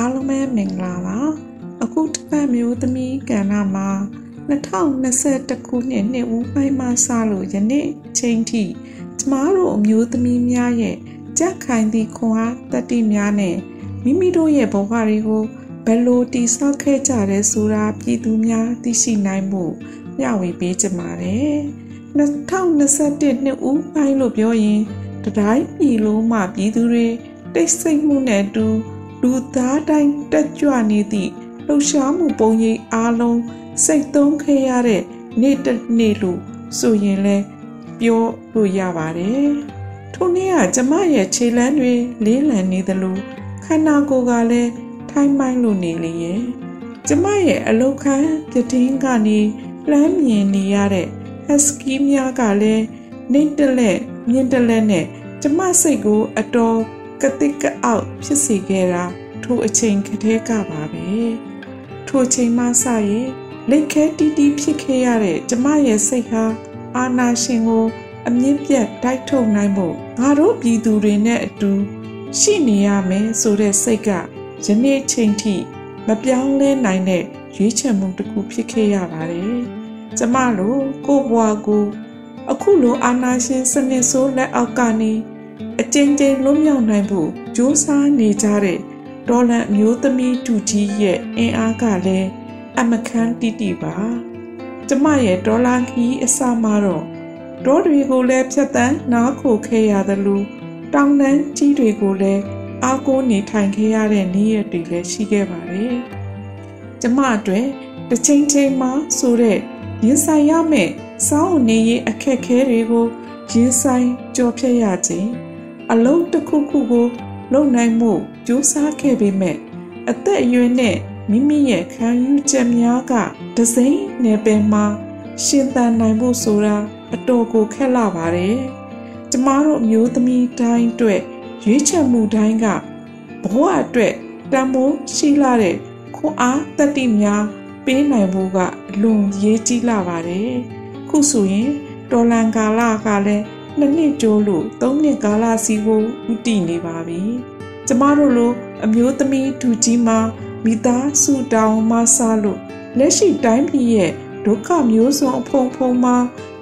အားလုံးပဲမင်္ဂလာပါအခုတစ်ပတ်မျိုးသမီးကဏ္ဍမှာ2021ခုနှစ်နှစ်ဦးပိုင်းမှစလို့ယနေ့ချိန်ထိကျမတို့အမျိုးသမီးများရဲ့ကြက်ခိုင်သည့်ခွန်အားတတိများနဲ့မိမိတို့ရဲ့ဘဝတွေကိုဘယ်လိုတည်ဆောက်ခဲ့ကြရဲဆိုတာပြည်သူများသိရှိနိုင်မှုမျှဝေပေးကြပါတယ်2021နှစ်ဦးပိုင်းလို့ပြောရင်တတိုင်းပြည်လုံးမှပြည်သူတွေတိတ်ဆိတ်မှုနဲ့အတူ လူသားတိုင်းတက်ကြွနေသည့်လှုပ်ရှားမှုပုံရိပ်အားလုံးစိတ်သုံးခဲ့ရတဲ့နေ့တစ်နေ့လို့ဆိုရင်လဲပြောလို့ရပါတယ်။ထိုနေ့ကကျမရဲ့ခြေလမ်းတွေလေးလံနေသလိုခန္ဓာကိုယ်ကလည်းထိုင်းမိုင်းလို့နေလေရဲ့။ကျမရဲ့အလုတ်ခန်းပြတင်းကနေလှမ်းမြင်နေရတဲ့ဟက်စကီများကလည်းနှိမ့်တလက်မြင့်တလက်နဲ့ကျမစိတ်ကိုအတော် ကတိကအောက်ဖြစ်စေခဲ့တာထိုအချိန်ကတည်းကပါပဲထိုချိန်မှစရင်လက်ခဲတီးတီးဖြစ်ခဲ့ရတဲ့ကျမရဲ့စိတ်ဟာအာနာရှင်ကို အမြင့်ပြတ်တိုက်ထုတ်နိုင်ဖို့ငါတို့ပြည်သူတွေနဲ့အတူရှိနေရမယ်ဆိုတဲ့စိတ်ကယနေ့ချိန်ထိမပြောင်းလဲနိုင်တဲ့ရွေးချယ်မှုတစ်ခုဖြစ်ခဲ့ရပါတယ်။ကျမတို့ကိုဘွားကို အခုလိုအာနာရှင်စနစ်ဆိုးလက်အောက်ကနေအ ကျဉ်းချင်းလွတ်မြောက်နိုင်ဖို့ကြိုးစားနေကြတဲ့ဒေါ်လန်အမျိုးသမီးတူကြီးရဲ့အင်အားကလည်းအမခန်းတိတိပါကျမရဲ့ဒေါ်လာခီးအစမှာတော့ဒေါ်တွေကိုလည်းဖြတ်တန်းနားခိုခဲ့ရသလိုတောင်တန်းကြီးတွေကိုလည်းအားကိုးနေထိုင်ခဲ့ရတဲ့နေ့ရက်တွေလည်းရှိခဲ့ပါတယ်ကျမအတွက်တစ်ချိန်ချိန်မှာဆိုတဲ့ရင်ဆိုင်ရမယ့်စောင်းနေရေးအခက်ခဲတွေကိုရင်ဆိုင်ကြော်ဖြတ်ရခြင်း အလုံးတစ်ခုခုကိုလုံနိုင်မှုကြိုးစားခဲ့ပေမဲ့အသက်အရွယ်နဲ့မိမိရဲ့ခံယူချက်များကဒစိမ့်နယ်ပယ်မှာရှင်သန်နိုင်ဖို့ဆိုတာအတော်ကိုခက်လာပါတယ်။ကျမတို့အမျိုးသမီးတိုင်းအတွက်ရွေးချယ်မှုတိုင်းကဘဝအတွက်တန်ဖိုးရှိလာတဲ့ခွန်အားတတိများပေးနိုင်ဖို့ကအလွန်ရေးကြီးလာပါတယ်။ခုဆိုရင်တော်လန်ကာလကလည်း နှစ်နှစ်ကျိုးလို့သုံးနှစ်ကာလစီကိုဥတည်နေပါပြီ။ကျမတို့လိုအမျိုးသမီးဒူကြီးမှာမိသားစုတောင်မှဆလို့လက်ရှိတိုင်းပြည်ရဲ့ဒုက္ခမျိုးစုံအဖုံဖုံမှာ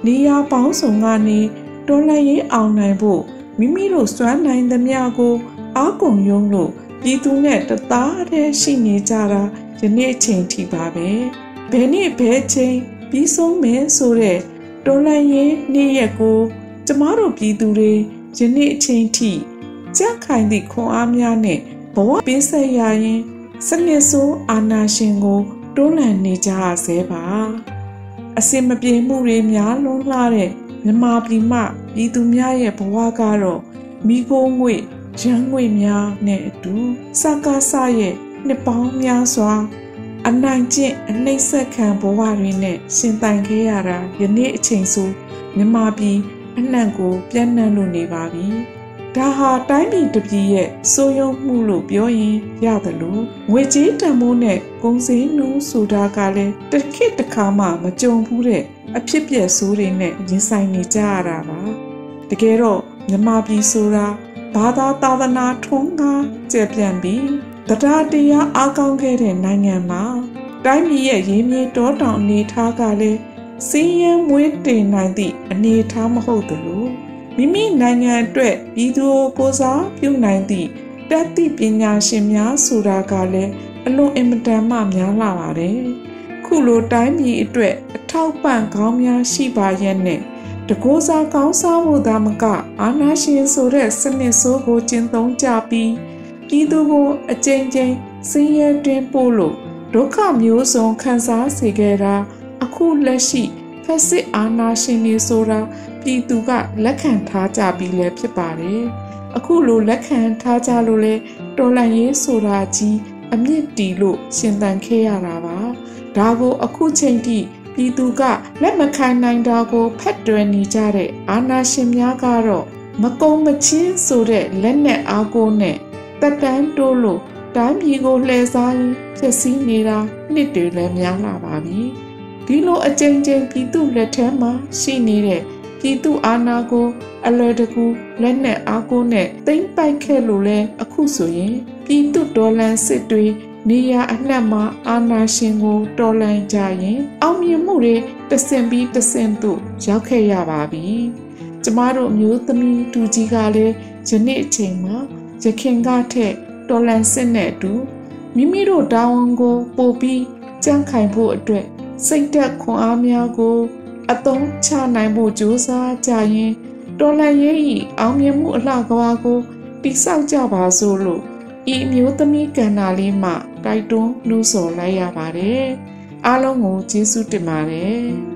နေရာပေါင်းစုံကနေတော်လှန်ရေးအောင်နိုင်ဖို့မိမိတို့စွမ်းနိုင်သမျှကိုအားကုန်ယုံလို့ပြည်သူနဲ့တသားတည်းရှိနေကြတာယနေ့အချိန်ထိပါပဲဘယ်နေ့ဘယ်ချိန်ပြီးဆုံးမယ်ဆိုတဲ့တော်လှန်ရေးနေ့ရက်ကို ကျမတို့ပြည်သူတွေယနေ့အချိန်ထိကြက်ခိုင်သည့်ခွန်အားများနဲ့ဘဝပေးဆက်ရရင်စနစ်ဆိုးအာနာရှင်ကိုတွန်းလှန်နေကြရဆဲပါအစင်မပြေမှုတွေများလွန်းလာတဲ့မြမပြည်မှပြည်သူများရဲ့ဘဝကတော့မိခိုးငွေရန်ငွေများနဲ့အတူစကားဆရဲ့နှစ်ပေါင်းများစွာအနိုင်ကျင့်အနှိမ့်ဆက်ခံဘဝတွေနဲ့ရှင်တိုင်ခဲ့ရတာယနေ့အချိန်ဆိုမြမပြည် အနှံ့ကို ပြန့်နှံ့လို့နေပါပြီ။ဒါဟာတိုင်းပြည်တစ်ပြည်ရဲ့စိုးရုံမှုလို့ပြောရင်ရတယ်လို့ငွေကြေးတန်ဖိုးနဲ့ကုန်စည်နှုန်းဆိုတာကလည်းတစ်ခေတ်တစ်ခါမှမကြုံဘူးတဲ့အဖြစ်ပြက်ဆိုးတွေနဲ့ရင်ဆိုင်နေကြရတာပါ။တကယ်တော့မြမပြည်ဆိုတာဘာသာသာသနာထွန်းကားကျယ်ပြန့်ပြီးတရားတရားအားကောင်းခဲ့တဲ့နိုင်ငံမှာတိုင်းပြည်ရဲ့ရင်းမြေတောတောင်အနေထားကလည်း စီးရဲမွေးတင်နိုင်သည့်အနေအထားမဟုတ်သလိုမိမိနိုင်ငံအတွက်ပြည်သူကိုစားပြုနိုင်သည့်တတ်သိပညာရှင်များဆိုတာကလည်းအလွန်အင်မတန်မှများလာပါတယ်။ခုလိုတိုင်းပြည်အတွက်အထောက်ပံ့ကောင်းများရှိပါရဲ့နဲ့တကိုးစားကောင်းစားဖို့သာမကအာနာရှင်ဆိုတဲ့စနစ်ဆိုးကိုကျင့်သုံးကြပြီးပြည်သူကိုအကြိမ်ကြိမ်ဆင်းရဲတွင်ပို့လို့ဒုက္ခမျိုးစုံခံစားစေခဲ့တာ အခုလက်ရှိဖက်စစ်အာဏာရှင်တွေဆိုတာပြည်သူကလက်ခံထားကြပြီးလဲဖြစ်ပါတယ်။အခုလိုလက်ခံထားကြလို့လဲတော်လန်ရေးဆိုတာကြီးအမြင့်တီလို့ရှင်သန်ခဲ့ရတာပါ။ဒါကိုအခုချိန်ထိပြည်သူကလက်မခံနိုင်တာကိုဖက်တွယ်နေကြတဲ့အာဏာရှင်များကတော့မကုံမချင်းဆိုတဲ့လက်နက်အားကိုနဲ့တက်တန်းတိုးလို့တိုင်းပြည်ကိုလှည့်စားရင်းဖြစ်စည်းနေတာနှစ်တွေလည်းများလာပါပြီ။ ဒီလိုအကြိမ်ကြိမ်ပြည်သူလက်ထက်မှာရှိနေတဲ့ပြည်သူအာဏာကိုအလွယ်တကူလက်နဲ့အားကိုနဲ့သိမ့်ပိုက်ခဲ့လို့လဲအခုဆိုရင်ပြည်သူဒေါ်လန်စစ်တွေနေရအနှံ့မှာအာနာရှင်ကိုတော်လှန်ကြရင် အောင်မြင်မှုတွေတဆင်ပြီးတဆင်သို့ရောက်ခဲ့ရပါပြီ။ကျမတို့အမျိုးသမီးတူကြီးကလည်းယနေ့အချိန်မှာရခင်ကထက်တော်လှန်စစ်နဲ့အတူမိမိတို့တာဝန်ကိုပို့ပြီးကြံ့ခိုင်ဖို့အတွက် စိတ်သက်ခွန်အားများကို အသုံးချနိုင်ဖို့ကြိုးစားကြရင်တော်လှန်ရေး၏အောင်မြင်မှုအလှကဘာကိုတိဆောက်ကြပါစို့လို့ဤမျိုးသမီးကန္နာလေးမှတိုက်တွန်းနှိုးဆော်လိုက်ရပါတယ်အားလုံးကိုကျေးဇူးတင်ပါတယ်